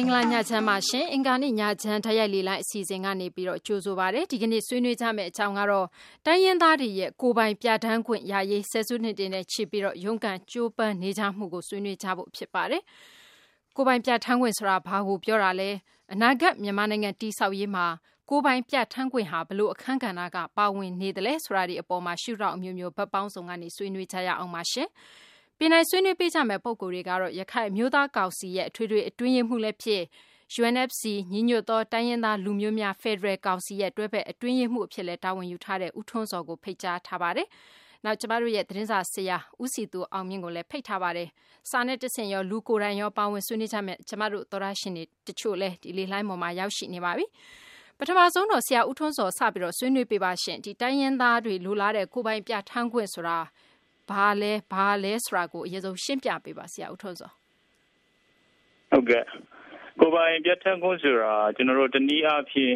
င်္ဂလာညချမ်းပါရှင်အင်္ဂါနေ့ညချမ်းဓာတ်ရိုက်လေလိုင်းအစီအစဉ်ကနေပြီးတော့ကြိုဆိုပါရစေဒီကနေ့ဆွေးနွေးကြမယ့်အကြောင်းကတော့တိုင်းရင်းသားတွေရဲ့ကိုယ်ပိုင်ပြဋ္ဌာန်းခွင့်ရာရေးဆယ်စုနှစ်တင်နဲ့ချစ်ပြီးတော့ရုန်းကန်ကြိုးပမ်းနေကြမှုကိုဆွေးနွေးကြဖို့ဖြစ်ပါတယ်ကိုယ်ပိုင်ပြဋ္ဌာန်းခွင့်ဆိုတာဘာကိုပြောတာလဲအနာဂတ်မြန်မာနိုင်ငံတည်ဆောက်ရေးမှာကိုယ်ပိုင်ပြဋ္ဌာန်းခွင့်ဟာဘလို့အခန်းကဏ္ဍကပါဝင်နေတယ်လဲဆိုတာဒီအပေါ်မှာရှုထောင့်အမျိုးမျိုးဗတ်ပေါင်းစုံကနေဆွေးနွေးကြရအောင်ပါရှင်။ ပင်နိုင်ဆွေးနွေးပေးကြမယ့် ပုဂ္ဂိုလ်တွေကတော့ ရခိုင်မျိုးသားကောင်စီရဲ့ အထွေထွေအတွင်းရေးမှူးလည်းဖြစ် UNFC ညီညွတ်သော တိုင်းရင်းသားလူမျိုးများ ဖက်ဒရယ်ကောင်စီရဲ့ တွဲဖက်အတွင်းရေးမှူးအဖြစ်လည်း တာဝန်ယူထားတဲ့ ဦးထွန်းစောကို ဖိတ်ကြားထားပါတယ်။နောက် ကျမတို့ရဲ့ သတင်းစာဆရာ ဦးစီသူအောင်မြင့်ကိုလည်း ဖိတ်ထားပါတယ်။စာနဲ့တဆင်ရော လူကိုယ်တိုင်ရော ပါဝင်ဆွေးနွေးကြမယ့် ကျမတို့ သောရရှင်တွေတချို့လည်းဒီလေလိုင်းပေါ်မှာ ရောက်ရှိနေပါပြီ။ပထမဆုံးတော့ ဆရာဦးထွန်းစောစပြီးတော့ဆွေးနွေးပေးပါရှင်ဒီတိုင်းရင်းသားတွေ လိုလားတဲ့ ကိုပိုင်ပြထန်းခွင့်ဆိုတာ ဘာလဲဘာလဲဆိုတာကိုအရင်ဆုံးရှင်းပြပေးပါဆရာဦးထွန်းစောဟုတ်ကဲ့ကိုပိုင်ပြတ်ထန်းခွင့်ဆိုတာကျွန်တော်တို့တနည်းအားဖြင့်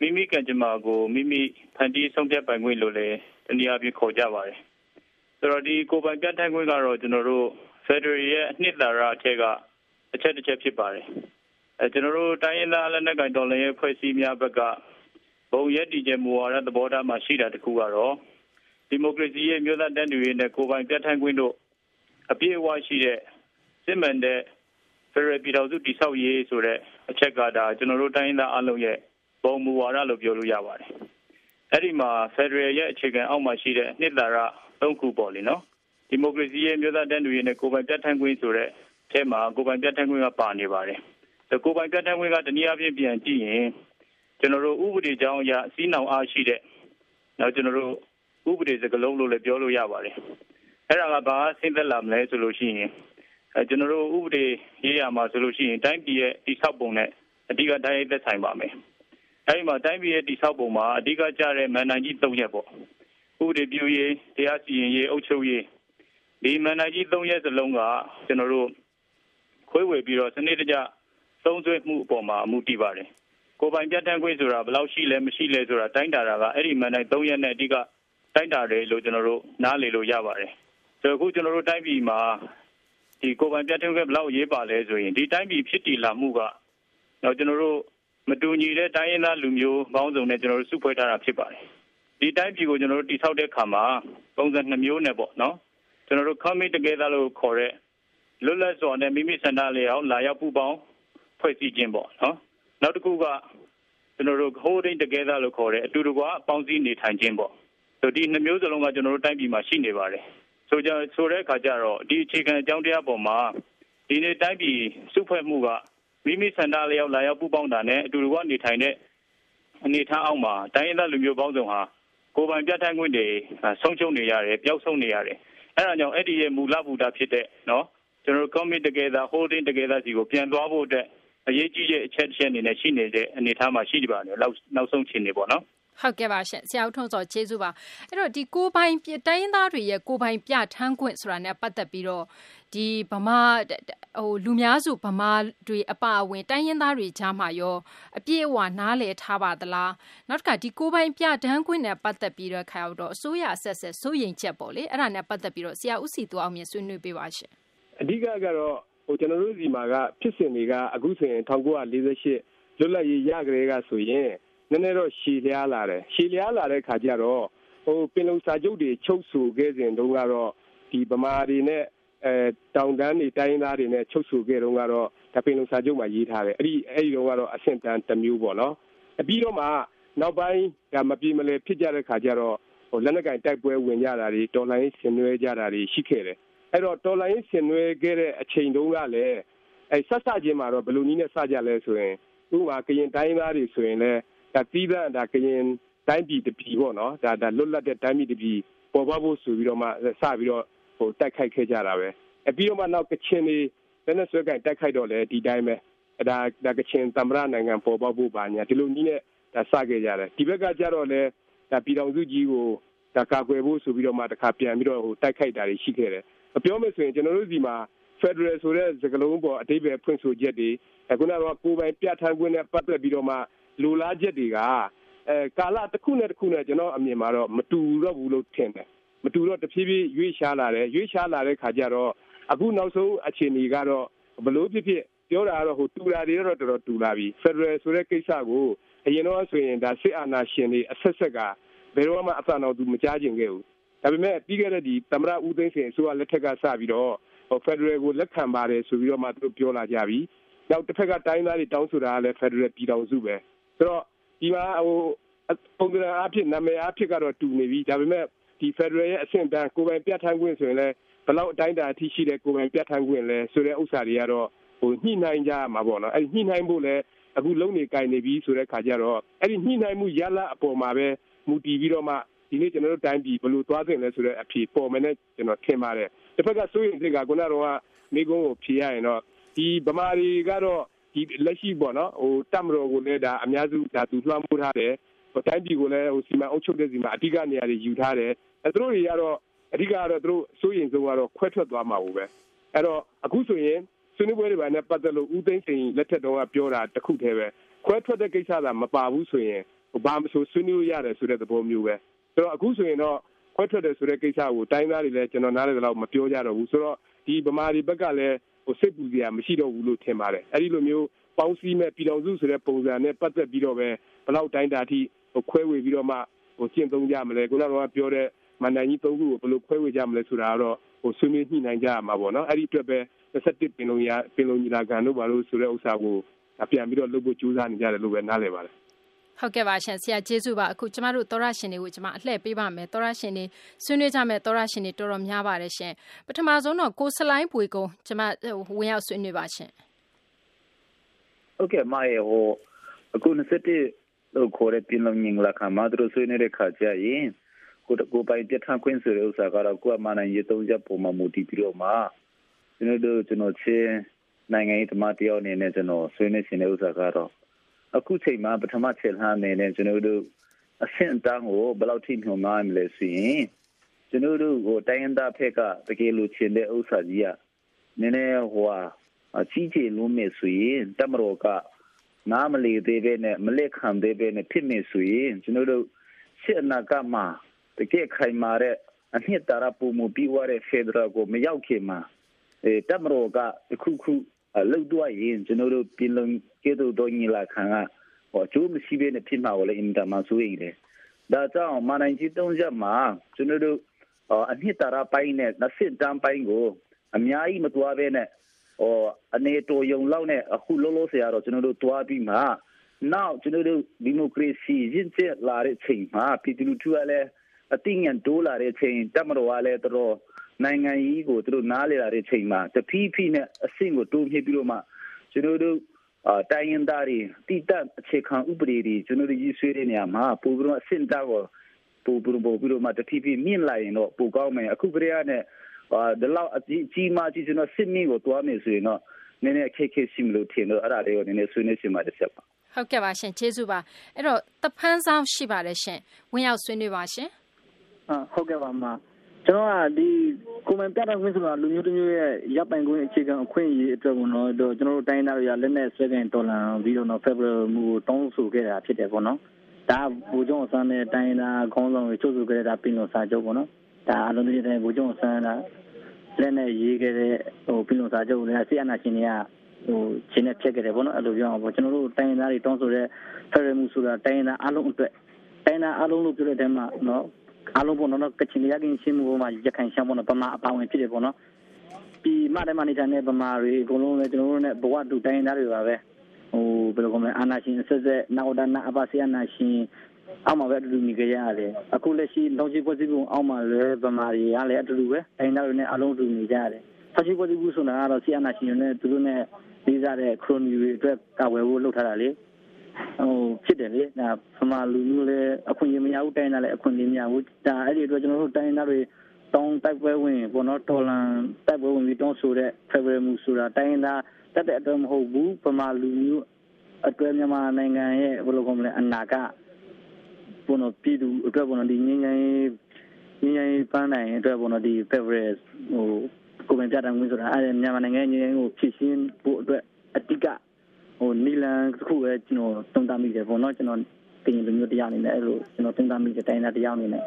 မိမိကံကြမ္မာကိုမိမိဖန်တီးဆုံးဖြတ်ပိုင်ခွင့်လို့လည်းတနည်းအားဖြင့်ခေါ်ကြပါတယ်ဆိုတော့ဒီကိုပိုင်ပြတ်ထန်းခွင့်ကတော့ကျွန်တော်တို့ Federal ရဲ့အနှစ်သာရအထက်ကအချက်တစ်ချက်ဖြစ်ပါတယ်အဲကျွန်တော်တို့တိုင်းရင်းသားလက်နက်ကိုင်တော်လှန်ရေးဖွဲ့စည်းများဘက်ကဘုံရက်တည်ခြင်းမူဝါဒသဘောထားမှာရှိတာတခုကတော့ ဒီမိုကရေစီရဲ့မျိုးသားတန်းတူရေးနဲ့ကိုယ်ပိုင်ပြဋ္ဌာန်းခွင့်တို့အပြည့်အဝရှိတဲ့စစ်မှန်တဲ့ဖရယ်ပြည်တော်စုတည်ဆောက်ရေးဆိုတဲ့အချက်ကဒါကျွန်တော်တို့တိုင်းသားအလုံးရဲ့ပုံမူဝါဒလို့ပြောလို့ရပါတယ်။အဲ့ဒီမှာဖက်ဒရယ်ရဲ့အခြေခံအောက်မှာရှိတဲ့နှစ်သာရသုံးခုပေါ့လေနော်။ဒီမိုကရေစီရဲ့မျိုးသားတန်းတူရေးနဲ့ကိုယ်ပိုင်ပြဋ္ဌာန်းခွင့်ဆိုတဲ့အဲမှာကိုယ်ပိုင်ပြဋ္ဌာန်းခွင့်ကပါနေပါတယ်။ကိုယ်ပိုင်ပြဋ္ဌာန်းခွင့်ကတနည်းအားဖြင့်ပြန်ကြည့်ရင်ကျွန်တော်တို့ဥပဒေကြောင်းအရအစည်းနှောင်အားရှိတဲ့နောက်ကျွန်တော်တို့ ဥပဒေစကားလုံးလို့လည်းပြောလို့ရပါတယ်အဲ့ဒါကဘာဆင်းသက်လာမလဲဆိုလို့ရှိရင်အဲကျွန်တော်တို့ဥပဒေရေးရမှာဆိုလို့ရှိရင်တိုင်းပြည်ရဲ့တိဆောက်ပုံနဲ့အဓိကတိုင်းရိုက်သက်ဆိုင်ပါမယ်အဲဒီမှာတိုင်းပြည်ရဲ့တိဆောက်ပုံမှာအဓိကကျတဲ့မန်နိုင်ကြီး၃ရက်ပေါ့ဥပဒေပြုရေးတရားစီရင်ရေးအုပ်ချုပ်ရေးဒီမန်နိုင်ကြီး၃ရက်စလုံးကကျွန်တော်တို့ခွေးဝေပြီးတော့စနစ်တကျသုံးစွဲမှုအပေါ်မှာအမှုတည်ပါတယ်ကိုပိုင်ပြတ်တန်းခွင့်ဆိုတာဘယ်လောက်ရှိလဲမရှိလဲဆိုတာတိုင်းတာတာကအဲ့ဒီမန်နိုင်၃ရက်နဲ့အဓိက တိုက်တာတယ်လို့ကျွန်တော်တို့နားလည်လို့ရပါတယ်ဆိုတော့အခုကျွန်တော်တို့တိုင်းပြည်မှာဒီကိုပိုင်ပြတ်ထုံးကဘလောက်ရေးပါလဲဆိုရင်ဒီတိုင်းပြည်ဖြစ်တည်လာမှုကတော့ကျွန်တော်တို့မတူညီတဲ့တိုင်းရင်းသားလူမျိုးပေါင်းစုံနဲ့ကျွန်တော်တို့စုဖွဲ့ထားတာဖြစ်ပါတယ်ဒီတိုင်းပြည်ကိုကျွန်တော်တို့တိဆောက်တဲ့အခါမှာပုံစံ2မျိုးနဲ့ပေါ့နော်ကျွန်တော်တို့ commit together လို့ခေါ်တဲ့လွတ်လပ်စွာနဲ့မိမိဆန္ဒလျောက်လာရောက်ပူးပေါင်းဖွဲ့စည်းခြင်းပေါ့နော်နောက်တစ်ခုကကျွန်တော်တို့ holding together လို့ခေါ်တဲ့အတူတကွပေါင်းစည်းနေထိုင်ခြင်းပေါ့ ဆိုဒီနှမျိုးစလုံးကကျွန်တော်တို့တိုင်းပြည်မှာရှိနေပါတယ်ဆိုကြဆိုတဲ့အခါကျတော့ဒီအခြေခံအကြောင်းတရားပေါ်မှာဒီနေ့တိုင်းပြည်စုဖွဲ့မှုကမိမိစံတာလျောက်လာရောက်ပူးပေါင်းတာနဲ့အတူတူကနေထိုင်တဲ့အနေထားအောက်မှာတိုင်းရင်းသားလူမျိုးပေါင်းစုံဟာကိုယ်ပိုင်ပြဋ္ဌာန်းခွင့်တွေဆုံးရှုံးနေရတယ်ပျောက်ဆုံးနေရတယ်အဲဒါကြောင့်အဲ့ဒီရဲ့မူလဘူတာဖြစ်တဲ့နော်ကျွန်တော်တို့ commit together holding together စီကိုပြန်သွားဖို့အတွက်အရေးကြီးတဲ့အချက်တစ်ချက်အနေနဲ့ရှိနေတဲ့အနေအထားမှာရှိနေပါတယ်နောက်နောက်ဆုံးခြေနေပေါ့နော် ဟုတ်ကဲ့ပါရှင်ဆရာဦးထွန်းစောကျေးဇူးပါအဲ့တော့ဒီကိုပိုင်တိုင်းရင်းသားတွေရဲ့ကိုပိုင်ပြထန်းခွင့်ဆိုတာနဲ့ပတ်သက်ပြီးတော့ဒီဗမာဟိုလူများစုဗမာတွေအပအဝင်တိုင်းရင်းသားတွေကြားမှာရောအပြည့်အဝနားလည်ထားပါသလားနောက်တစ်ခါဒီကိုပိုင်ပြထန်းခွင့်နဲ့ပတ်သက်ပြီးတော့ခါတော့အစိုးရဆက်ဆက်စိုးရင်ချက်ပေါ့လေအဲ့ဒါနဲ့ပတ်သက်ပြီးတော့ဆရာဦးစီသူအောင်မြင်ဆွေးနွေးပေးပါရှင်အဓိကကတော့ဟိုကျွန်တော်တို့ဒီမှာကဖြစ်စဉ်တွေကအခုဆိုရင်1948လွတ်လပ်ရေးရကြတဲ့ကဆိုရင် နည်းနည်းတော့ရှည်လျားလာတယ်ရှည်လျားလာတဲ့ခါကျတော့ဟိုပင်လုံစာချုပ်တွေချုပ်ဆိုခဲ့စဉ်တုန်းကတော့ဒီဗမာတွေနဲ့အဲတောင်တန်းတွေတိုင်းသားတွေနဲ့ချုပ်ဆိုခဲ့တုန်းကတော့ဒါပင်လုံစာချုပ်မှာရေးထားတယ်အဲ့ဒီအဲ့ဒီတော့ကတော့အဆင့်တန်းတစ်မျိုးပေါ့နော်အပြီးတော့မှနောက်ပိုင်းဒါမပြေမလဲဖြစ်ကြတဲ့ခါကျတော့ဟိုလက်နက်ကင်တိုက်ပွဲဝင်ကြတာတွေတော်လိုင်းဆင်နွှဲကြတာတွေရှိခဲ့တယ်အဲ့တော့တော်လိုင်းဆင်နွှဲခဲ့တဲ့အချိန်တုန်းကလည်းအဲဆက်စချင်းမှာတော့ဘယ်လိုနည်းနဲ့စကြလဲဆိုရင်ဥပမာကရင်တိုင်းသားတွေဆိုရင်လည်း ဒါသီးသန့်ဒါကရင်တိုင်းပြည်တပြည်ပေါ့နော်ဒါဒါလွတ်လပ်တဲ့တိုင်းပြည်တပြည်ပေါ်ပေါက်ဖို့ဆိုပြီးတော့မှစပြီးတော့ဟိုတိုက်ခိုက်ခဲ့ကြတာပဲအပြီးတော့မှနောက်ကချင်တွေလက်နဲ့ဆွဲကင်တိုက်ခိုက်တော့လေဒီတိုင်းပဲဒါဒါကချင်သမ္မတနိုင်ငံပေါ်ပေါက်ဖို့ပါညာဒီလိုနည်းနဲ့ဒါစခဲ့ကြတယ်ဒီဘက်ကကြတော့လေဒါပြည်တော်စုကြီးကိုဒါကာကွယ်ဖို့ဆိုပြီးတော့မှတခါပြန်ပြီးတော့ဟိုတိုက်ခိုက်တာတွေရှိခဲ့တယ်ပြောမယ်ဆိုရင်ကျွန်တော်တို့ဒီမှာ Federal ဆိုတဲ့စကားလုံးပေါ်အတိတ်ပဲဖွင့်ဆိုချက်တွေအခုနကတော့ကိုယ်ပိုင်ပြဋ္ဌာန်းခွင့်နဲ့ပတ်သက်ပြီးတော့မှ လိုလားချက်တွေကအဲကာလတစ်ခုနဲ့တစ်ခုနဲ့ကျွန်တော်အမြင်မှာတော့မတူတော့ဘူးလို့ထင်တယ်မတူတော့တဖြည်းဖြည်းရွေ့ရှားလာတယ်ရွေ့ရှားလာတဲ့ခါကျတော့အခုနောက်ဆုံးအခြေအနေကတော့ဘလို့ဖြစ်ဖြစ်ပြောတာကတော့ဟိုတူတာတွေတော့တော်တော်တူလာပြီဖက်ဒရယ်ဆိုတဲ့ကိစ္စကိုအရင်တော့ဆိုရင်ဒါစစ်အာဏာရှင်တွေအဆက်ဆက်ကဘယ်တော့မှအဆန်တော်သူမကြားကျင်ခဲ့ဘူးဒါပေမဲ့ပြီးခဲ့တဲ့ဒီသမရဦးသိန်းစင်အစိုးရလက်ထက်ကစပြီးတော့ဟိုဖက်ဒရယ်ကိုလက်ခံပါတယ်ဆိုပြီးတော့မှသူတို့ပြောလာကြပြီနောက်တစ်ဖက်ကတိုင်းသားတွေတောင်းဆိုတာကလည်းဖက်ဒရယ်ပြည်တော်စုပဲ ဆိုတော့ဒီမှာဟိုပုံစံအဖြစ်နာမည်အဖြစ်ကတော့တူနေပြီဒါပေမဲ့ဒီဖက်ဒရယ်ရဲ့အဆင့်တန်းကိုယ်ပိုင်ပြဋ္ဌာန်းခွင့်ဆိုရင်လည်းဘလောက်အတိုင်းအတာအထိရှိတဲ့ကိုယ်ပိုင်ပြဋ္ဌာန်းခွင့်လဲဆိုတဲ့ဥစ္စာတွေကတော့ဟိုညှိနှိုင်းကြမှာပေါ့နော်အဲ့ဒီညှိနှိုင်းဖို့လည်းအခုလုံနေကြိုင်နေပြီဆိုတဲ့ခါကျတော့အဲ့ဒီညှိနှိုင်းမှုရလအပေါ်မှာပဲမူတည်ပြီးတော့မှဒီနေ့ကျွန်တော်တို့တိုင်းပြည်ဘယ်လိုသွားသင့်လဲဆိုတဲ့အဖြေပေါ်မယ်နဲ့ကျွန်တော်ထင်ပါတယ်တစ်ဖက်ကစိုးရင်စိတ်ကခုနကတော့မိကုန်းကိုဖြေရရင်တော့ဒီဗမာတွေကတော့ ဒီလက်ရှိပေါ့နော်ဟိုတမတော်ကိုလည်းဒါအများစုဒါသူလွှမ်းမိုးထားတယ်ဟိုတိုင်းပြည်ကိုလည်းဟိုစီမံအုပ်ချုပ်တဲ့စီမံအဓိကနေရာတွေယူထားတယ်အဲသူတို့တွေကတော့အဓိကကတော့သူတို့စိုးရင်ဆုံးကတော့ခွဲထွက်သွားမှာဘူးပဲအဲ့တော့အခုဆိုရင်ဆွေးနွေးပွဲတွေပါနဲ့ပတ်သက်လို့ဦးသိန်းစိန်လက်ထက်တော့ပြောတာတခုတည်းပဲခွဲထွက်တဲ့ကိစ္စသာမပါဘူးဆိုရင်ဘာမဆိုဆွေးနွေးရတယ်ဆိုတဲ့သဘောမျိုးပဲဆိုတော့အခုဆိုရင်တော့ခွဲထွက်တယ်ဆိုတဲ့ကိစ္စကိုတိုင်းသားတွေလည်းကျွန်တော်နားလည်တော့မပြောကြတော့ဘူးဆိုတော့ဒီဗမာတွေဘက်ကလည်း ဟိုစိတ်ပူစရာမရှိတော့ဘူးလို့ထင်ပါတယ်အဲ့ဒီလိုမျိုးပေါင်းစည်းမဲ့ပြည်တော်စုဆိုတဲ့ပုံစံနဲ့ပတ်သက်ပြီးတော့ပဲဘလောက်တိုင်းတာထိဟိုခွဲဝေပြီးတော့မှဟိုကျင့်သုံးကြမလဲခုနကပြောတဲ့မန္တန်ကြီးသုံးခုကိုဘယ်လိုခွဲဝေကြမလဲဆိုတာကတော့ဟိုဆွေးနွေးညှိနှိုင်းကြရမှာပေါ့နော်အဲ့ဒီအတွက်ပဲ21ပင်လုံးရပင်လုံးညီလာခံတို့ဘာလို့ဆိုတဲ့ဥစ္စာကိုပြန်ပြီးတော့လုပ်ဖို့ကြိုးစားနေကြတယ်လို့ပဲနားလည်ပါတယ် ဟုတ်ကဲ့ပါရှင်ဆရာကျေးဇူးပါအခုကျမတို့သောရရှင်တွေကိုကျမအလှည့်ပေးပါမယ်သောရရှင်တွေဆွေးနွေးကြမယ်သောရရှင်တွေတော်တော်များပါတယ်ရှင်ပထမဆုံးတော့ကိုစလိုင်းပွေကုံကျမဝင်ရောက်ဆွေးနွေးပါရှင်ဟုတ်ကဲ့မရဲ့ဟိုအခု21လို့ခေါ်တဲ့ပြင်လုံးငင်လာခါမှာတို့ဆွေးနွေးတဲ့ခါကျရင်ကိုကိုပိုင်ပြထခွင့်ဆိုတဲ့ဥစ္စာကတော့ကိုယ်အမှန်နိုင်ရေးသုံးချက်ပုံမှန်မူတည်ပြီးတော့မှကျွန်တော်တို့ကျွန်တော်ချင်းနိုင်ငံရေးသမားတယောက်အနေနဲ့ကျွန်တော်ဆွေးနွေးရှင်တဲ့ဥစ္စာကတော့ အခုချိန်မှာပထမချက်လှမ်းအနေနဲ့ကျွန်တော်တို့အဆင့်အတန်းကိုဘယ်လောက်ထိမျှော်မှန်းမလဲဆိုရင်ကျွန်တော်တို့ဟိုတိုင်းရင်းသားဖက်ကတကယ်လို့ချင်တဲ့ဥစ္စာကြီးကနည်းနည်းဟိုဟာကြီးကြီးလုံးမဲ့ဆိုရင်တမတော်ကနားမလီသေးပဲနဲ့မလက်ခံသေးပဲနဲ့ဖြစ်နေဆိုရင်ကျွန်တော်တို့ရှစ်အနာကမှာတကယ်ခိုင်မာတဲ့အနှစ်သာရပုံမူပြီးွားတဲ့ဖေဒရယ်ကိုမရောက်ခင်မှာအဲတမတော်ကတခုခု လှုပ်တော့ရင်ကျွန်တော်တို့ပြည်လုံးကျေတို့တော့ညီလာခံကဟောကျိုးမရှိဘဲနဲ့ဖြစ်မှာကိုလည်းအင်တာမဆိုရင်လေဒါကြောင့်မနိုင်ကြီးတုံးချက်မှာကျွန်တော်တို့အနှစ်သာရပိုင်းနဲ့နစစ်တန်းပိုင်းကိုအများကြီးမတွားဘဲနဲ့ဟောအနေတော်ယုံလောက်နဲ့အခုလုံးလုံးဆရာတော့ကျွန်တော်တို့တွားပြီးမှနောက်ကျွန်တော်တို့ဒီမိုကရေစီရင့်ကျက်လာတဲ့ချိန်မှာပြည်သူလူထုကလည်းအသိဉာဏ်တိုးလာတဲ့ချိန်တက်မတော်ကလည်းတော် နိုင်ငံကြီးကိုသူတို့နားလေလာတဲ့ချိန်မှာတဖီးဖီးနဲ့အဆင့်ကိုတိုးမြှင့်ပြီးတော့မှကျွန်တော်တို့အာတိုင်းရင်းသားတွေတိတက်အခြေခံဥပဒေတွေကျွန်တော်တို့ရေးဆွေးတဲ့နေရာမှာပိုပြီးတော့အဆင့်တောက်ကိုပိုပြီးတော့ပြီးတော့မှတဖီးဖီးမြင့်လာရင်တော့ပိုကောင်းမယ်အခုကတည်းကနဲ့အာဒီလောက်အကြီးကြီးမှကြီးကျွန်တော်စစ်မင်းကိုတွားမယ်ဆိုရင်တော့နည်းနည်းအခက်အခဲရှိမလို့ထင်တော့အဲ့ဒါလေးကိုနည်းနည်းဆွေးနွေးရှင်ပါတယ်ဆက်ပါဟုတ်ကဲ့ပါရှင်ကျေးဇူးပါအဲ့တော့တဖန်းဆောင်ရှိပါတယ်ရှင်ဝင်ရောက်ဆွေးနွေးပါရှင်ဟုတ်ကဲ့ပါမ ကျွန်တော်ကဒီကိုမန်ပြတာခွင့်ဆိုတာလူမျိုးတစ်မျိုးရဲ့ရပ်ပိုင်ခွင့်အခြေခံအခွင့်အရေးအတွက်ပေါ့နော်တော့ကျွန်တော်တို့တိုင်းသားတွေကလက်နဲ့ဆွဲကန်ဒေါ်လာပြီးတော့နော်ဖေဗရမူကိုတောင်းဆိုခဲ့တာဖြစ်တယ်ပေါ့နော်ဒါဘူကျုံအစမ်းနဲ့တိုင်းသားခေါင်းဆောင်တွေချုပ်ဆိုခဲ့တာပြင်လို့စာချုပ်ပေါ့နော်ဒါအလုံးကြီးတဲ့ဘူကျုံအစမ်းတာလက်နဲ့ရေးခဲ့တဲ့ဟိုပြင်လို့စာချုပ်လည်းဆီအနာရှင်တွေကဟိုရှင်းနေဖြစ်ခဲ့တယ်ပေါ့နော်အဲ့လိုပြောအောင်ပေါ့ကျွန်တော်တို့တိုင်းသားတွေတောင်းဆိုတဲ့ဖေဗရမူဆိုတာတိုင်းသားအလုံးအတွက်တိုင်းသားအလုံးလို့ပြောတဲ့တဲမှာနော် အားလုံးပေါ့နော်ကချင်ရကင်းရှင်းမှုပေါ်မှာရခိုင်ရှမ်းပေါ့နော်ပမာအပါဝင်ဖြစ်တယ်ပေါ့နော်ပြီးမတယ်မနေတယ်ပမာတွေအကုန်လုံးလည်းကျွန်တော်တို့နဲ့ဘဝတူတိုင်းသားတွေပါပဲဟိုဘယ်လိုကောမလဲအာနာရှင်ဆက်ဆက်နောက်ဒနာအပါစီအာနာရှင်အောက်မှာပဲအတူတူနေကြရတယ်အခုလက်ရှိလောင်ချီပွဲစည်းပုံအောက်မှာလည်းဗမာတွေကလည်းအတူတူပဲတိုင်းသားတွေနဲ့အလုံးတူနေကြရတယ်ဆောက်ချီပွဲစည်းပုံဆိုတာကတော့စီအာနာရှင်တွေနဲ့သူတို့နဲ့လေးစားတဲ့ခရိုနီတွေအတွက်ကာဝယ်ဖို့လုပ်ထားတာလေ ဟိုဖြစ်တယ်လေဒါဖမာလူမျိုးလည်းအခွင့်အရေးမရဘူးတိုင်းသားလည်းအခွင့်အရေးမရဘူးဒါအဲ့ဒီအတွက်ကျွန်တော်တို့တိုင်းသားတွေတောင်းတိုက်ပွဲဝင်ပေါ့နော်တော်လန်တိုက်ပွဲဝင်ပြီးတောင်းဆိုတဲ့ Federal မှုဆိုတာတိုင်းသားတက်တဲ့အတွက်မဟုတ်ဘူးဖမာလူမျိုးအတွဲမြန်မာနိုင်ငံရဲ့ဘယ်လိုကောမလဲအနာကပေါ့နော်ပြည်သူအတွက်ပေါ့နော်ဒီငင်းငင်းငင်းငင်းပန်းနိုင်အတွက်ပေါ့နော်ဒီ Federal ဟိုကိုယ်ပိုင်ပြတာဝင်ဆိုတာအဲ့မြန်မာနိုင်ငံငင်းငင်းကိုဖြစ်ရှင်းဖို့အတွက်အတိက ဟိုနီလန်တစ်ခုပဲကျွန်တော်သုံးသပ်မိတယ်ပေါ့နော်ကျွန်တော်တင်လူမျိုးတရားအနေနဲ့အဲ့လိုကျွန်တော်သုံးသပ်မိတဲ့တိုင်းသားတရားအနေနဲ့ဟ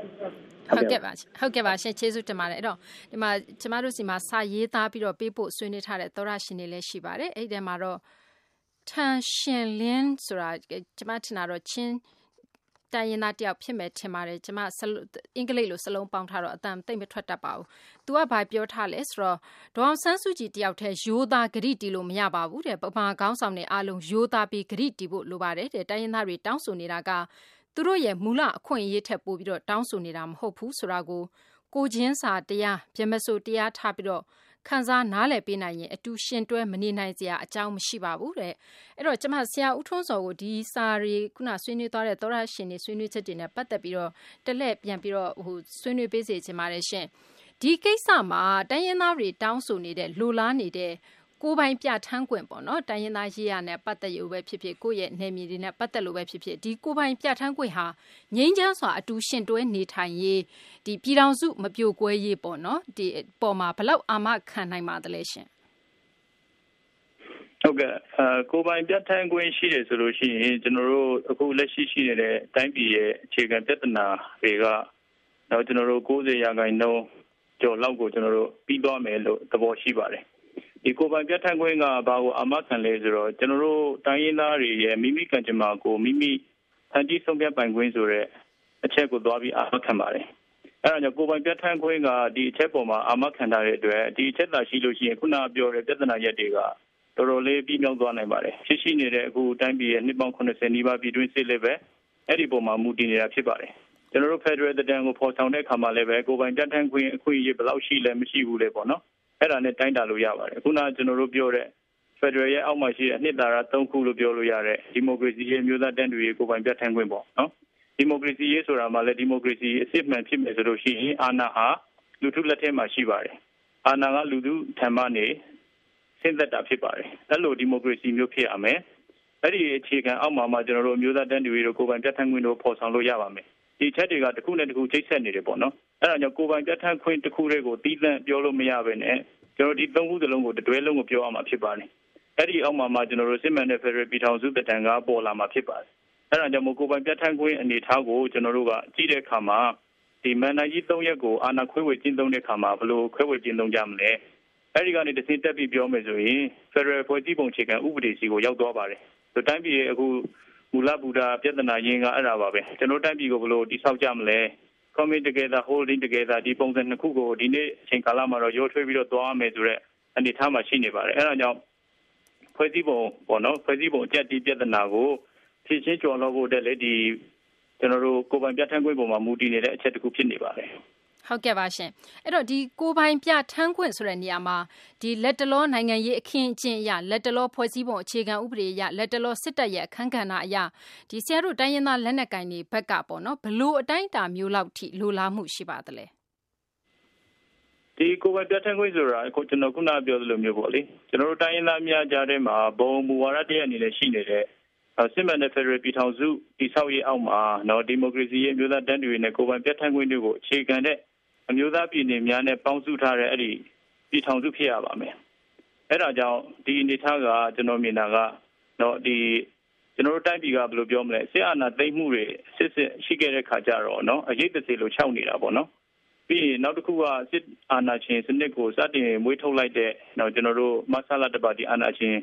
ဟုတ်ကဲ့ပါဟုတ်ကဲ့ပါရှင်ကျေးဇူးတင်ပါတယ်အဲ့တော့ဒီမှာကျမတို့စီမှာစာရေးသားပြီးတော့ပေးဖို့ဆွေးနွေးထားတဲ့သောရရှင်တွေလည်းရှိပါတယ်အဲ့ဒီမှာတော့ထန်ရှင်လင်းဆိုတာကျမထင်တာတော့ချင်း တိုင်းရင်းသားတယောက်ဖြစ်မယ်ထင်ပါတယ်ကျမအင်္ဂလိပ်လိုစလုံးပေါင်းထားတော့အတန်သိမ့်မထွက်တတ်ပါဘူး။ तू ကဘာပြောထားလဲဆိုတော့ဒေါအောင်ဆန်းစုကြည်တယောက်တည်းရိုးသားဂရိတီလို့မရပါဘူးတဲ့။ပမာခေါင်းဆောင်တွေအားလုံးရိုးသားပြီးဂရိတီဖို့လိုပါတယ်တဲ့။တိုင်းရင်းသားတွေတောင်းဆိုနေတာကသူတို့ရဲ့မူလအခွင့်အရေးထက်ပိုပြီးတော့တောင်းဆိုနေတာမဟုတ်ဘူးဆိုတာကိုကိုချင်းစာတရားပြမစိုးတရားထားပြီးတော့ ခံစားနားလည်ပေးနိုင်ရင်အတူရှင်တွဲမနေနိုင်စရာအကြောင်းမရှိပါဘူးတဲ့အဲ့တော့ကျမဆရာဦးထွန်းစောကိုဒီစာရီခုနဆွေးနွေးသွားတဲ့သောရရှင်တွေဆွေးနွေးချက်တွေနဲ့ပတ်သက်ပြီးတော့တလက်ပြန်ပြီးတော့ဟိုဆွေးနွေးပေးစေချင်ပါတယ်ရှင်ဒီကိစ္စမှာတိုင်းရင်းသားတွေတောင်းဆိုနေတဲ့လိုလားနေတဲ့ ကိုပိုင်ပြထမ်းခွင့်ပေါ့နော်တိုင်းရင်းသားရေးရနဲ့ပတ်သက်ရုံပဲဖြစ်ဖြစ်ကိုယ့်ရဲ့နယ်မြေတွေနဲ့ပတ်သက်လို့ပဲဖြစ်ဖြစ်ဒီကိုပိုင်ပြထမ်းခွင့်ဟာငြိမ်းချမ်းစွာအတူရှင်တွဲနေထိုင်ရေးဒီပြည်တော်စုမပြိုကွဲရေးပေါ့နော်ဒီပေါ်မှာဘလောက်အာမခံနိုင်ပါသလဲရှင်ဟုတ်ကဲ့အဲကိုပိုင်ပြဋ္ဌာန်းခွင့်ရှိတယ်ဆိုလို့ရှိရင်ကျွန်တော်တို့အခုလက်ရှိရှိနေတဲ့တိုင်းပြည်ရဲ့အခြေခံပြဿနာတွေကတော့ကျွန်တော်တို့90ရာခိုင်နှုန်းကျော်လောက်ကိုကျွန်တော်တို့ပြီးသွားမယ်လို့သဘောရှိပါတယ် ဒီကိုပိုင်ပြဋ္ဌာန်းခွင့်ကဘာကိုအမခံလဲဆိုတော့ကျွန်တော်တို့တိုင်းရင်းသားတွေရဲ့မိမိကံကြမ္မာကိုမိမိဖန်တီးဆုံးဖြတ်ပိုင်ခွင့်ဆိုတဲ့အချက်ကိုသွားပြီးအမခံပါတယ်အဲ့ဒါကြောင့်ကိုပိုင်ပြဋ္ဌာန်းခွင့်ကဒီအချက်ပေါ်မှာအမခံထားတဲ့အတွက်ဒီအချက်သာရှိလို့ရှိရင်ခုနပြောတဲ့ပြဿနာရက်တွေကတော်တော်လေးပြီးမြောက်သွားနိုင်ပါတယ်ရှိရှိနေတဲ့အခုတိုင်းပြည်ရဲ့နှစ်ပေါင်း80နီးပါးပြည်တွင်းစစ်လည်းပဲအဲ့ဒီပုံမှာမူတည်နေတာဖြစ်ပါတယ်ကျွန်တော်တို့ Federal တန်ကိုဖော်ဆောင်တဲ့အခါမှာလည်းပဲကိုပိုင်ပြဋ္ဌာန်းခွင့်အခွင့်အရေးဘယ်လောက်ရှိလဲမရှိဘူးလေပေါ့နော် အဲ့ဒါနဲ့တိုင်းတာလို့ရပါတယ်ခုနကျွန်တော်တို့ပြောတဲ့ Federal ရဲ့အောက်မှာရှိတဲ့အနှစ်သာရ၃ခုလို့ပြောလို့ရတဲ့ဒီမိုကရေစီရဲ့မျိုးသားတန်းတူရေးကိုပိုင်ပြဋ္ဌာန်းခွင့်ပေါ့နော်ဒီမိုကရေစီရေးဆိုတာမှလည်းဒီမိုကရေစီအစစ်မှန်ဖြစ်မယ်ဆိုလို့ရှိရင်အာဏာဟာလူထုလက်ထဲမှာရှိပါတယ်အာဏာကလူထုထံမှနေဆင်းသက်တာဖြစ်ပါတယ်အဲ့လိုဒီမိုကရေစီမျိုးဖြစ်ရမယ်အဲ့ဒီအခြေခံအောက်မှာမှကျွန်တော်တို့မျိုးသားတန်းတူရေးတို့ကိုပိုင်ပြဋ္ဌာန်းခွင့်တို့ဖော်ဆောင်လို့ရပါမယ် ဒီချက်တွေကတစ်ခုနဲ့တစ်ခုချိတ်ဆက်နေတယ်ပေါ့နော်အဲ့ဒါကြောင့်ကိုပိုင်ပြဋ္ဌာန်းခွင့်တစ်ခုတည်းကိုတီးသန့်ပြောလို့မရဘဲနဲ့ကျွန်တော်ဒီသုံးခုစလုံးကိုတွဲလုံးကိုပြောရမှာဖြစ်ပါတယ်အဲ့ဒီအောက်မှာမှကျွန်တော်တို့စစ်မှန်တဲ့ Federal ပြည်ထောင်စုတံကပေါ်လာမှာဖြစ်ပါတယ်အဲ့ဒါကြောင့်မို့ကိုပိုင်ပြဋ္ဌာန်းခွင့်အနေထားကိုကျွန်တော်တို့ကကြည့်တဲ့အခါမှာဒီမန်နာကြီး၃ရက်ကိုအာဏာခွဲဝေကျင်းသုံးတဲ့အခါမှာဘယ်လိုခွဲဝေကျင်းသုံးကြမလဲအဲ့ဒီကနေတစ်ဆင့်တက်ပြီးပြောမယ်ဆိုရင် Federal ဖွဲ့စည်းပုံအခြေခံဥပဒေစီကိုရောက်သွားပါတယ်ဆိုတိုင်းပြည်ရဲ့အခု မူလဗုဒ္ဓပြဿနာရင်းကအဲ့ဒါပါပဲကျွန်တော်တိုင်းပြည်ကိုဘယ်လိုတိဆောက်ကြမလဲ coming together holding together ဒီပုံစံနှစ်ခုကိုဒီနေ့အချိန်ကာလမှာတော့ရိုးထွေးပြီးတော့သွားမယ်ဆိုတော့အနေထားမှာရှိနေပါတယ်အဲ့ဒါကြောင့်ဖွဲ့စည်းပုံပေါ့နော်ဖွဲ့စည်းပုံအကျက်ဒီပြဿနာကိုဖြည့်ချင်းကျော်လို့ဖို့တက်လေဒီကျွန်တော်တို့ကိုပိုင်ပြဋ္ဌာန်းခွင့်ပုံမှာမူတည်နေတဲ့အချက်တစ်ခုဖြစ်နေပါတယ် ဟုတ်ကဲ့ပါရှင်အဲ့တော့ဒီကိုပိုင်ပြထမ်းခွင့်ဆိုတဲ့နေရာမှာဒီလက်တလောနိုင်ငံရေးအခင်းအကျင်းအရလက်တလောဖွဲ့စည်းပုံအခြေခံဥပဒေအရလက်တလောစစ်တပ်ရဲ့အခမ်းကဏ္ဍအရဒီဆရာတို့တိုင်းရင်းသားလက်နက်ကင်တွေဘက်ကပေါ့နော်ဘလို့အတိုင်းအတာမျိုးလောက်ထိလိုလားမှုရှိပါသလဲဒီကိုပိုင်ပြထမ်းခွင့်ဆိုတာကိုကျွန်တော်ခုနပြောသလိုမျိုးပေါ့လေကျွန်တော်တို့တိုင်းရင်းသားများကြားထဲမှာဘုံမူဝါဒတရအနေနဲ့ရှိနေတဲ့စစ်မှန်တဲ့ဖက်ဒရယ်ပြည်ထောင်စုတည်ဆောက်ရေးအောက်မှာနော်ဒီမိုကရေစီရဲ့မျိုးသားတန်းတူရေးနဲ့ကိုပိုင်ပြထမ်းခွင့်တွေကိုအခြေခံတဲ့ အမျိုးသားပြည်နယ်များနဲ့ပေါင်းစုထားတဲ့အဲ့ဒီပြည်ထောင်စုဖြစ်ရပါမယ်အဲ့ဒါကြောင့်ဒီအနေထားကကျွန်တော်မြင်တာကနော်ဒီကျွန်တော်တို့တိုင်းပြည်ကဘယ်လိုပြောမလဲစစ်အာဏာသိမ်းမှုတွေစစ်စစ်ရှိခဲ့တဲ့ခါကျတော့နော်အရေးတစေလိုခြောက်နေတာပေါ့နော်ပြီးရင်နောက်တစ်ခုကစစ်အာဏာရှင်စနစ်ကိုစတင်မွေးထုတ်လိုက်တဲ့နော်ကျွန်တော်တို့မဆလာတပါတီအာဏာရှင်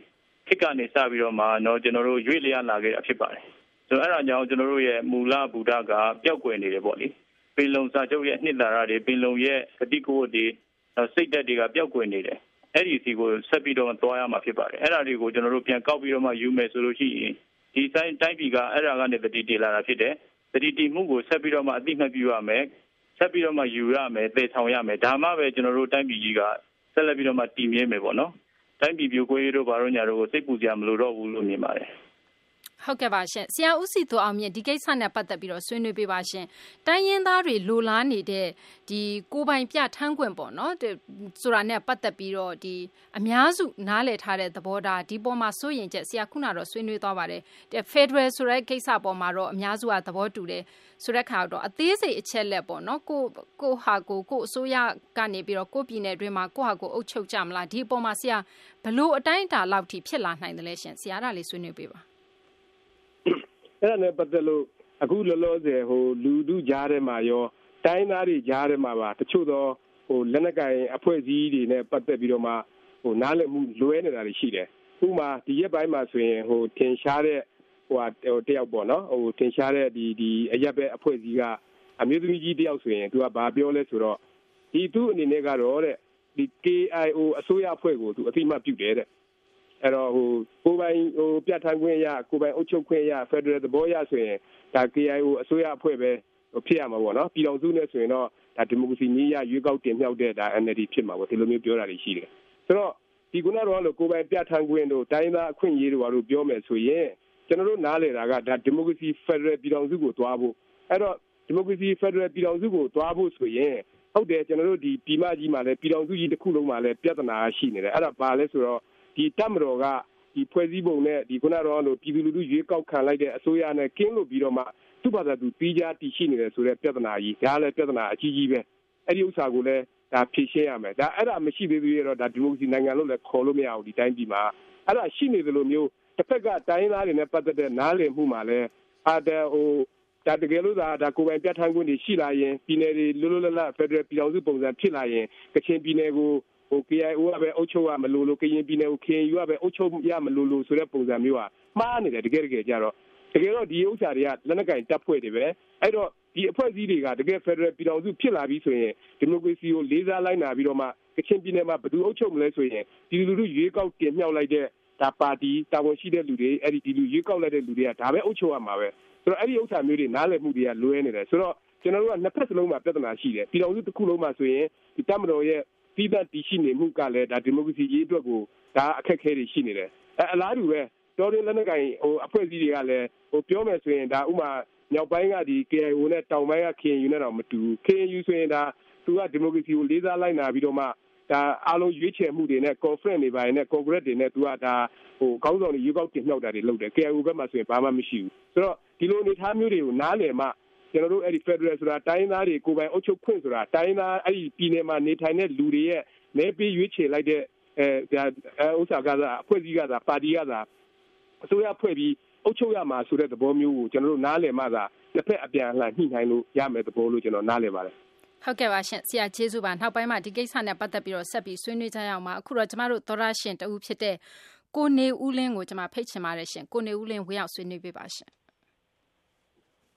ခေတ်ကနေစပြီးတော့မှနော်ကျွန်တော်တို့ရွေ့လျားလာခဲ့တာဖြစ်ပါတယ်ဆိုတော့အဲ့ဒါကြောင့်ကျွန်တော်တို့ရဲ့မူလဗုဒ္ဓကပျောက်ကွယ်နေတယ်ပေါ့လေ ပင်လုံစာချုပ်ရဲ့နှစ်သာရတွေပင်လုံရဲ့ကတိကဝတ်တွေစိတ်ဓာတ်တွေကပျောက်ကွယ်နေတယ်အဲ့ဒီစီကိုဆက်ပြီးတော့သွားရမှာဖြစ်ပါတယ်အဲ့ဒါတွေကိုကျွန်တော်တို့ပြန်ကောက်ပြီးတော့မှယူမယ်ဆိုလို့ရှိရင်ဒီတိုင်းတိုင်းပြည်ကအဲ့ဒါကနေတတိတည်လာတာဖြစ်တယ်တတိတည်မှုကိုဆက်ပြီးတော့မှအသိမှတ်ပြုရမယ်ဆက်ပြီးတော့မှယူရမယ်သေဆောင်ရမယ်ဒါမှပဲကျွန်တော်တို့တိုင်းပြည်ကြီးကဆက်လက်ပြီးတော့မှတည်မြဲမယ်ပေါ့နော်တိုင်းပြည်ပြိုကွဲရေးတို့ဘာလို့ညာတို့ကိုစိတ်ပူကြမလို့တော့ဘူးလို့မြင်ပါတယ် ဟုတ်ကဲ့ပါရှင်ဆရာဦးစီသူအောင်မြင့်ဒီကိစ္စနဲ့ပတ်သက်ပြီးတော့ဆွေးနွေးပေးပါရှင်တိုင်းရင်းသားတွေလိုလားနေတဲ့ဒီကိုပိုင်ပြထမ်းခွင့်ပေါ့နော်ဆိုတာနဲ့ပတ်သက်ပြီးတော့ဒီအများစုနားလည်ထားတဲ့သဘောထားဒီပေါ်မှာစိုးရင်ချက်ဆရာခုနတော့ဆွေးနွေးသွားပါတယ်တဲ့ Federal ဆိုတဲ့ကိစ္စပေါ်မှာတော့အများစုကသဘောတူတယ်ဆိုတဲ့ခါတော့အသေးစိတ်အချက်လက်ပေါ့နော်ကိုကိုဟာကိုကိုအစိုးရကနေပြီးတော့ကိုပြည်နယ်အတွင်းမှာကိုဟာကိုအုပ်ချုပ်ကြမလားဒီအပေါ်မှာဆရာဘလို့အတိုင်းအတာလောက်ထိဖြစ်လာနိုင်တယ်လဲရှင်ဆရာကလေးဆွေးနွေးပေးပါ အဲ့ဒါနဲ့ပတ်သက်လို့အခုလောလောဆယ်ဟိုလူဒုကြားထဲမှာရောတိုင်းသားတွေကြားထဲမှာပါတချို့သောဟိုလက်နက်ကင်အဖွဲ့အစည်းတွေနဲ့ပတ်သက်ပြီးတော့မှဟိုနားလည်မှုလွဲနေတာတွေရှိတယ်ဥပမာဒီရက်ပိုင်းမှာဆိုရင်ဟိုထင်ရှားတဲ့ဟိုဟိုတယောက်ပေါ့နော်ဟိုထင်ရှားတဲ့ဒီဒီအရက်ပဲအဖွဲ့အစည်းကအမျိုးသမီးကြီးတယောက်ဆိုရင်သူကဘာပြောလဲဆိုတော့ဒီသူ့အနေနဲ့ကတော့တဲ့ဒီ KIO အစိုးရအဖွဲ့ကိုသူအသိမှတ်ပြုတယ်တဲ့ အဲ့တော့ဟိုကိုပိုင်ဟိုပြဋ္ဌာန်းခွင့်ရကိုပိုင်အုပ်ချုပ်ခွင့်ရ Federal သဘောရဆိုရင်ဒါ KIO အစိုးရအဖွဲ့ပဲဖြစ်ရမှာပေါ့နော်ပြည်တော်စုနဲ့ဆိုရင်တော့ဒါဒီမိုကရေစီနည်းရရွေးကောက်တင်မြှောက်တဲ့ဒါ NLD ဖြစ်မှာပေါ့ဒီလိုမျိုးပြောတာတွေရှိတယ်ဆိုတော့ဒီကုနာတော့လို့ကိုပိုင်ပြဋ္ဌာန်းခွင့်တို့တိုင်းသားအခွင့်အရေးတို့ဘာလို့ပြောမယ်ဆိုရင်ကျွန်တော်တို့နားလည်တာကဒါဒီမိုကရေစီ Federal ပြည်တော်စုကိုတွားဖို့အဲ့တော့ဒီမိုကရေစီ Federal ပြည်တော်စုကိုတွားဖို့ဆိုရင်ဟုတ်တယ်ကျွန်တော်တို့ဒီပြည်မကြီးမှာလည်းပြည်တော်စုကြီးတစ်ခုလုံးမှာလည်းပြဿနာရှိနေတယ်အဲ့ဒါဘာလဲဆိုတော့ ဒီတပ်မတော်ကဒီဖွဲ့စည်းပုံနဲ့ဒီခုနကတော့လို့ပြည်သူလူထုရွေးကောက်ခံလိုက်တဲ့အစိုးရနဲ့ကင်းလို့ပြီးတော့မှသူ့ဘာသာသူပြီးကြတည်ရှိနေတယ်ဆိုတဲ့ပြဿနာကြီးဒါလည်းပြဿနာအကြီးကြီးပဲအဲ့ဒီဥစ္စာကိုလည်းဒါဖြေရှင်းရမယ်ဒါအဲ့ဒါမရှိသေးသေးရတော့ဒါဒီမိုကရေစီနိုင်ငံလို့လည်းခေါ်လို့မရဘူးဒီတိုင်းပြည်မှာအဲ့ဒါရှိနေသလိုမျိုးတစ်ဖက်ကတိုင်းသားတွေနဲ့ပတ်သက်တဲ့နားလည်မှုမှာလည်းအာတဲ့ဟိုဒါတကယ်လို့ဒါဒါကိုယ်ပိုင်ပြဋ္ဌာန်းခွင့်တွေရှိလာရင်ပြည်နယ်တွေလွတ်လွတ်လပ်လပ်ဖက်ဒရယ်ပြည်ထောင်စုပုံစံဖြစ်လာရင်ကချင်ပြည်နယ်ကို ဟို KIO ကပဲအုပ်ချုပ်ရမလို့လို့ကရင်ပြည်နယ်ကို KNU ကပဲအုပ်ချုပ်ရမလို့လို့ဆိုတဲ့ပုံစံမျိုးကမှားနေတယ်တကယ်တကယ်ကြတော့တကယ်တော့ဒီဥစ္စာတွေကလက်နက်ကင်တပ်ဖွဲ့တွေပဲအဲ့တော့ဒီအဖွဲ့အစည်းတွေကတကယ်ဖက်ဒရယ်ပြည်ထောင်စုဖြစ်လာပြီဆိုရင်ဒီမိုကရေစီကိုလေးစားလိုက်နာပြီးတော့မှကချင်ပြည်နယ်မှာဘယ်သူအုပ်ချုပ်မလဲဆိုရင်ဒီလူလူရွေးကောက်တင်မြှောက်လိုက်တဲ့ဒါပါတီတာဝန်ရှိတဲ့လူတွေအဲ့ဒီဒီလူရွေးကောက်လိုက်တဲ့လူတွေကဒါပဲအုပ်ချုပ်ရမှာပဲဆိုတော့အဲ့ဒီဥစ္စာမျိုးတွေနားလည်မှုတွေကလွဲနေတယ်ဆိုတော့ကျွန်တော်တို့ကနှစ်ဖက်စလုံးမှာပြဿနာရှိတယ်ပြည်တော်စုတစ်ခုလုံးမှာဆိုရင်ဒီတမတော်ရဲ့ ပြီးသက်တည်ရှိနေမှုကလည်းဒါဒီမိုကရေစီရေးအတွက်ကိုဒါအခက်အခဲတွေရှိနေတယ်အဲအလားတူပဲတော်ရင်လက်နက်ကင်ဟိုအဖွဲ့အစည်းတွေကလည်းဟိုပြောမယ်ဆိုရင်ဒါဥမာမြောက်ပိုင်းကဒီ KIO နဲ့တောင်ပိုင်းက KNU နဲ့တော့မတူဘူး KNU ဆိုရင်ဒါသူကဒီမိုကရေစီကိုလေးစားလိုက်နာပြီးတော့မှဒါအားလုံးရွေးချယ်မှုတွေနဲ့ conference တွေပိုင်းနဲ့ congress တွေနဲ့သူကဒါဟိုခေါင်းဆောင်တွေရွေးကောက်တင်မြှောက်တာတွေလုပ်တယ် KIO ဘက်မှာဆိုရင်ဘာမှမရှိဘူးဆိုတော့ဒီလိုအနေထားမျိုးတွေကိုနားလည်မှ ကျွန်တော်တို့အဲ့ဒီ Federal ဆိုတာတိုင်းသားတွေကိုယ်ပိုင်အုပ်ချုပ်ခွင့်ဆိုတာတိုင်းသားအဲ့ဒီပြည်နယ်မှာနေထိုင်တဲ့လူတွေရဲ့မဲပေးရွေးချယ်လိုက်တဲ့အဲဥစ္စာကသာအဖွဲ့အစည်းကသာပါတီကသာအစိုးရဖွဲ့ပြီးအုပ်ချုပ်ရမှာဆိုတဲ့သဘောမျိုးကိုကျွန်တော်တို့နားလည်မှသာတစ်ဖက်အပြန်အလှန်ညှိနှိုင်းလို့ရမယ်သဘောလို့ကျွန်တော်နားလည်ပါတယ်ဟုတ်ကဲ့ပါရှင်ဆရာကျေးဇူးပါနောက်ပိုင်းမှာဒီကိစ္စနဲ့ပတ်သက်ပြီးတော့ဆက်ပြီးဆွေးနွေးကြရအောင်ပါအခုတော့ကျမတို့သောရရှင်တူဖြစ်တဲ့ကိုနေဦးလင်းကိုကျွန်မဖိတ်ချင်ပါတယ်ရှင်ကိုနေဦးလင်းဝေရောက်ဆွေးနွေးပေးပါရှင်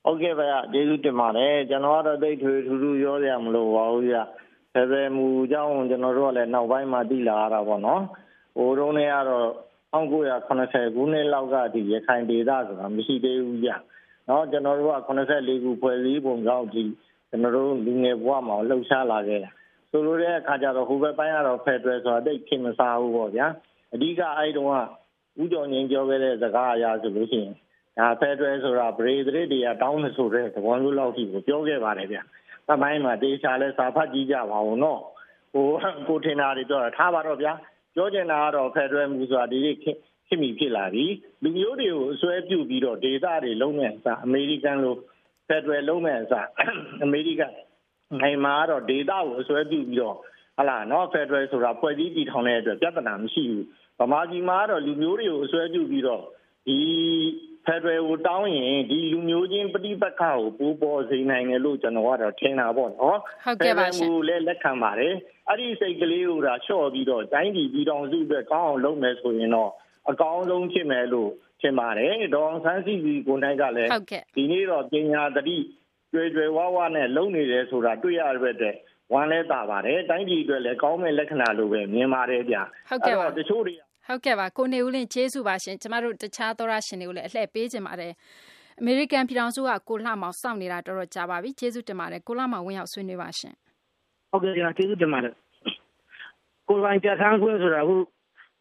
ဟုတ်ကဲ့ဗျာကျေးဇူးတင်ပါတယ်ကျွန်တော်ကတော့တိတ်ထွေထူးထူးရောရမလို့ပါဘူးဗျာဆယ်ဆယ်မူကြောင်းကျွန်တော်တို့ကလည်းနောက်ပိုင်းမှသိလာရတာပေါ့နော်ဟိုတုန်းကတော့1980ခုနှစ်လောက်ကဒီရခိုင်ဒေသဆိုတာမရှိသေးဘူးဗျာနော်ကျွန်တော်တို့က84ခုဖွဲ့စည်းပုံကြောင်းဒီကျွန်တော်တို့လူငယ်ဘဝမှာလှုပ်ရှားလာခဲ့တာဆိုလိုတဲ့အခါကျတော့ဟိုဘက်ပိုင်းကတော့ဖက်ဒရယ်ဆိုတာတိတ်ခင်မစားဘူးပေါ့ဗျာအဓိကအဲ့တုန်းကဥကြုံရင်ပြောခဲ့တဲ့စကားအရာဆိုလို့ရှိရင် ဒါဖက်ဒရယ်ဆိုတာဗရေဒရစ်တွေကတောင်းနေဆိုတဲ့သဘောမျိုးလောက်ထိကိုပြောခဲ့ပါတယ်ဗျာတမိုင်းမှာတေချာလဲစာဖတ်ကြည့်ကြပါဦးနော်ဟိုကိုထင်တာတွေပြောတာထားပါတော့ဗျာပြောချင်တာကတော့ဖက်ဒရယ်မူဆိုတာဒီခင်မိဖြစ်လာပြီလူမျိုးတွေကိုအစွဲပြုပြီးတော့ဒေသတွေလုံးမဲ့အစားအမေရိကန်လိုဖက်ဒရယ်လုံးမဲ့အစားအမေရိကန်နိုင်မှာတော့ဒေသကိုအစွဲပြုပြီးတော့ဟလာနော်ဖက်ဒရယ်ဆိုတာဖွဲ့စည်းတည်ထောင်တဲ့အတွက်ပြဿနာမရှိဘူးဗမာပြည်မှာတော့လူမျိုးတွေကိုအစွဲပြုပြီးတော့ဒီ ဖက်ဒရယ်ကိုတောင်းရင်ဒီလူမျိုးချင်းပဋိပက္ခကိုပိုးပေါ်စေနိုင်တယ်လို့ကျွန်တော်ကတော့ထင်တာပေါ့နော်ဟုတ်ကဲ့ပါရှင်။လည်းလက်ခံပါတယ်။အဲ့ဒီစိတ်ကလေးကိုဒါလျှော့ပြီးတော့တိုင်းပြည်ပြည်တော်စုအတွက်ကောင်းအောင်လုပ်မယ်ဆိုရင်တော့အကောင်းဆုံးဖြစ်မယ်လို့ထင်ပါတယ်ဒေါအောင်ဆန်းစုကြည်ကိုနိုင်ကလည်းဒီနေ့တော့ပညာတတိကျွယ်ကျွယ်ဝဝနဲ့လုံနေတယ်ဆိုတာတွေ့ရတဲ့ဝမ်းလဲတာပါတယ်တိုင်းပြည်အတွက်လည်းကောင်းမဲ့လက္ခဏာလိုပဲမြင်ပါတယ်ဗျဟုတ်ကဲ့ပါတချို့တွေ ဟုတ်ကဲ့ပါကိုနေဦးလင်းကျေးဇူးပါရှင်ကျမတို့တခြားသောရရှင်တွေကိုလည်းအလှည့်ပေးခြင်းပါတယ်အမေရိကန်ပြည်ထောင်စုကကိုလှမောင်စောင့်နေတာတော်တော်ကြာပါပြီကျေးဇူးတင်ပါတယ်ကိုလှမောင်ဝင်ရောက်ဆွေးနွေးပါရှင်ဟုတ်ကဲ့ကျေးဇူးတင်ပါတယ်ကိုယ်ပိုင်ပြဋ္ဌာန်းခွင့်ဆိုတာအခု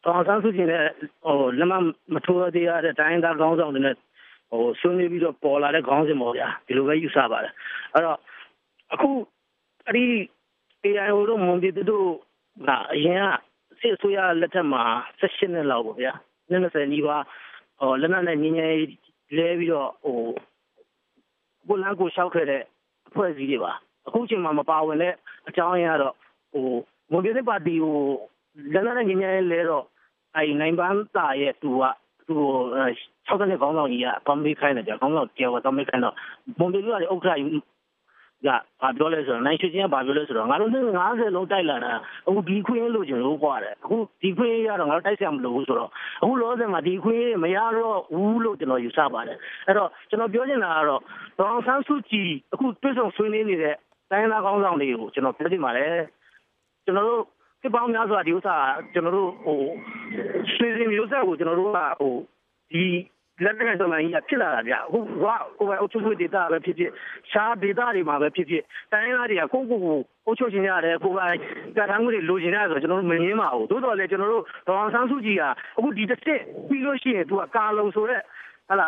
တောင်ဆန်းစုကြည်နဲ့ဟိုလက်မမထိုးသေးရတဲ့တိုင်းသားခေါင်းဆောင်တွေနဲ့ဟိုဆွေးနွေးပြီးတော့ပေါ်လာတဲ့ခေါင်းစဉ်ပေါ့ဗျာဒီလိုပဲယူဆပါတယ်အဲ့တော့အခုအဲ့ဒီ AIO တို့မွန်ပြည်တို့ကအရင်က စစ်ဆိုရလက်ထက်မှာ16နှစ်လောက်ပေါ့ဗျာ20နီးပါးဟိုလက်နက်နဲ့ငင်းငယ်လဲပြီးတော့ဟိုကိုလန်းကိုရှောက်ခဲ့တဲ့အဖွဲ့အစည်းတွေပါအခုချိန်မှာမပါဝင်တဲ့အကြောင်းအရာတော့ဟိုမွန်ပြည်သစ်ပါတီကိုလက်နက်နဲ့ငင်းငယ်လဲတော့အဲ့နိုင်ပန်းတာရဲ့သူကသူ60နှစ်ခေါင်းဆောင်ကြီးကကောင်းမေးခိုင်းတယ်ကြာခေါင်းဆောင်ကျော်ကကောင်းမေးခိုင်းတော့မွန်ပြည်ကလည်းဥက္ကဋ္ဌ ကဘာပြောလဲဆိုတော့နိုင်ရွှေချင်းကဘာပြောလဲဆိုတော့ငါတို့နှစ်50လုံးတိုက်လာတာအခုဒီခွင့်လို့ကျင်လို့ကွာတယ်အခုဒီခွင့်ရတော့ငါတို့တိုက်ဆရာမလိုဘူးဆိုတော့အခုလောဆယ်မှာဒီခွင့်မရတော့ဘူးလို့ကျွန်တော်ယူဆပါတယ်အဲ့တော့ကျွန်တော်ပြောချင်တာကတော့ဒေါအောင်ဆန်းစုကြည်အခုတွေ့ဆုံဆွေးနွေးနေတဲ့တိုင်းသားကောင်းဆောင်တွေကိုကျွန်တော်ပြောချင်ပါတယ်ကျွန်တော်တို့စစ်ပေါင်းများစွာဒီဥစ္စာကျွန်တော်တို့ဟိုဆွေးနွေးမျိုးဆက်ကိုကျွန်တော်တို့ကဟိုဒီ လက်တက်ကဆိုမှကြီးဖြစ်လာတာဗျအခုကဟိုပဲအုပ်ချုပ်ဒေတာပဲဖြစ်ဖြစ်ရှားဒေတာတွေမှာပဲဖြစ်ဖြစ်တိုင်းသားတွေကကိုကိုကိုအုပ်ချုပ်ရှင်ရတယ်ကိုကကထမ်းမှုတွေလိုချင်ရတယ်ဆိုတော့ကျွန်တော်တို့မငင်းပါဘူးသို့တော်လည်းကျွန်တော်တို့ဒေါအောင်ဆန်းစုကြည်ကအခုဒီတစ်စစ်ပြီးလို့ရှိရင်သူကကာလုံဆိုတဲ့ဟလာ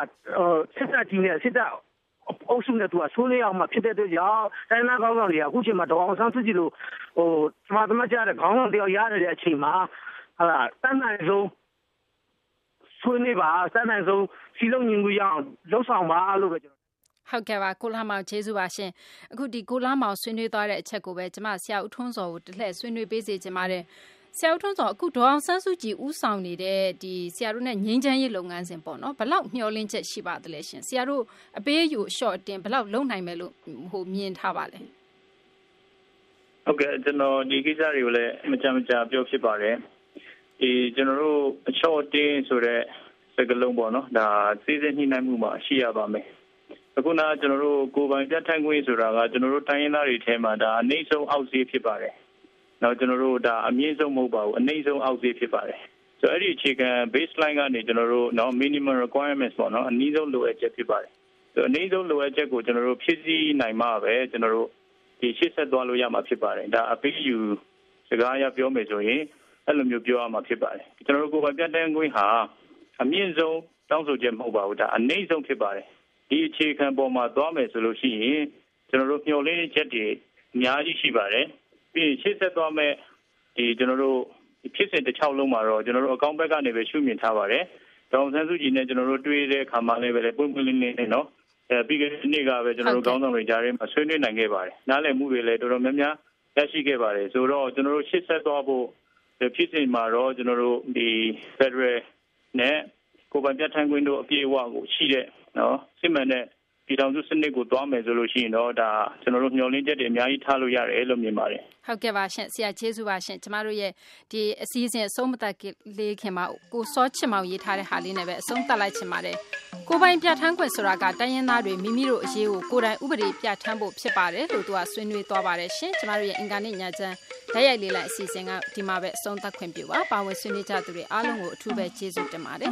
စစ်တပ်ကြီးနဲ့စစ်တပ်အုပ်စုနဲ့သူကဆိုးနေအောင်မှဖြစ်တဲ့အတွက်ကြောင့်တိုင်းသားကောင်းဆောင်တွေကအခုချိန်မှာဒေါအောင်ဆန်းစုကြည်လို့ဟိုစမသမကြတဲ့ခေါင်းဆောင်တယောက်ရတဲ့အချိန်မှာဟလာတန်းနိုင်ဆုံးဆွေးနွေးပါစတဲ့နိုင်ဆုံးစီလုံးညီမှုရအောင်လှုပ်ဆောင်ပါလို့ပဲကျွန်တော်ဟုတ်ကဲ့ပါကိုလာမောင်ကျေးဇူးပါရှင်အခုဒီကိုလာမောင်ဆွေးနွေးသွားတဲ့အချက်ကိုပဲကျမဆရာဦးထွန်းစောကိုတလှည့်ဆွေးနွေးပေးစေချင်ပါတယ်ဆရာဦးထွန်းစောအခုဒေါအောင်ဆန်းစုကြည်ဥဆောင်နေတဲ့ဒီဆရာတို့နဲ့ငင်းချမ်းရေးလုပ်ငန်းစဉ်ပေါ့နော်ဘလောက်မျှော်လင့်ချက်ရှိပါသလဲရှင်ဆရာတို့အပေးအယူအလျှော့တင်ဘလောက်လုံနိုင်မယ်လို့ဟိုမြင်ထားပါလဲဟုတ်ကဲ့ကျွန်တော်ဒီကိစ္စတွေကိုလည်းမကြမကြာပြောဖြစ်ပါတယ် ဒီကျွန်တော်တို့အချော့တင်းဆိုတဲ့စကလုံးပေါ့နော်ဒါစီးစိမ်နှိမ့်နိုင်မှုမှာရှိရပါမယ်အခုနကျွန်တော်တို့ကိုပိုင်ပြတ်ထိုင်ခွင့်ဆိုတာကကျွန်တော်တို့တိုင်းရင်းသားတွေထဲမှာဒါအနှိမ့်ဆုံးအောက်စီးဖြစ်ပါတယ်နောက်ကျွန်တော်တို့ဒါအမြင့်ဆုံးမဟုတ်ပါဘူးအနှိမ့်ဆုံးအောက်စီးဖြစ်ပါတယ်ဆိုတော့အဲ့ဒီအခြေခံ baseline ကနေကျွန်တော်တို့နော် minimum requirements ပေါ့နော်အနည်းဆုံးလိုအပ်ချက်ဖြစ်ပါတယ်ဆိုတော့အနည်းဆုံးလိုအပ်ချက်ကိုကျွန်တော်တို့ဖြည့်ဆည်းနိုင်မှပဲကျွန်တော်တို့ဒီရှေ့ဆက်သွားလို့ရမှာဖြစ်ပါတယ်ဒါအပေးယူစကားအရပြောမယ်ဆိုရင် အဲ့လိုမျိုးပြောရမှာဖြစ်ပါတယ်ကျွန်တော်တို့ကိုယ်ပိုင်ပြတ်တန်းခွင့်ဟာအမြင့်ဆုံးတောင်းဆိုချက်မဟုတ်ပါဘူးဒါအနည်းဆုံးဖြစ်ပါတယ်ဒီအခြေခံပေါ်မှာသွားမယ်ဆိုလို့ရှိရင်ကျွန်တော်တို့မျှော်လင့်ချက်တွေအများကြီးရှိပါတယ်ပြီးရင်ရှေ့ဆက်သွားမဲ့ဒီကျွန်တော်တို့ဖြစ်စဉ်တစ်ချောင်းလုံးမှာတော့ကျွန်တော်တို့အကောင့်ဘက်ကနေပဲရှုမြင်ထားပါတယ်ဒေါအောင်ဆန်းစုကြည်နဲ့ကျွန်တော်တို့တွေ့တဲ့အခါမှာလည်းပဲပွင့်ပွင့်လင်းလင်းနဲ့နော်အဲပြီးခဲ့တဲ့နေ့ကပဲကျွန်တော်တို့ကောင်းဆောင်တွေကြားထဲမှာဆွေးနွေးနိုင်ခဲ့ပါတယ်နားလည်မှုတွေလည်းတော်တော်များများရရှိခဲ့ပါတယ်ဆိုတော့ကျွန်တော်တို့ရှေ့ဆက်သွားဖို့ ဖြစ်စဉ်မှာတော့ကျွန်တော်တို့ဒီ Federal နဲ့ကိုယ်ပိုင်ပြဋ္ဌာန်းခွင့်တို့အပြည့်အဝကိုရှိတဲ့နော်စစ်မှန်တဲ့ ပြည်ထောင်စုစနစ်ကိုသွားမယ်ဆိုလို့ရှိရင်တော့ဒါကျွန်တော်တို့မျှော်လင့်ချက်တွေအများကြီးထားလို့ရတယ်လို့မြင်ပါတယ်ဟုတ်ကဲ့ပါရှင်ဆရာကျေးဇူးပါရှင်ကျမတို့ရဲ့ဒီအစည်းအဝေးအဆုံးမသတ်လေးခင်မှာကိုစောချင်မောင်ရေးထားတဲ့ဟာလေးနဲ့ပဲအဆုံးသတ်လိုက်ချင်ပါတယ်ကိုပိုင်ပြဋ္ဌာန်းခွင့်ဆိုတာကတိုင်းရင်းသားတွေမိမိတို့အရေးကိုကိုယ်တိုင်ဥပဒေပြဋ္ဌာန်းဖို့ဖြစ်ပါတယ်လို့သူကဆွေးနွေးသွားပါတယ်ရှင်ကျမတို့ရဲ့အင်္ဂါနေ့ညချမ်းဓာတ်ရိုက်လေးလိုက်အစီအစဉ်ကဒီမှာပဲအဆုံးသတ်ခွင့်ပြုပါပါဝင်ဆွေးနွေးကြသူတွေအားလုံးကိုအထူးပဲကျေးဇူးတင်ပါတယ်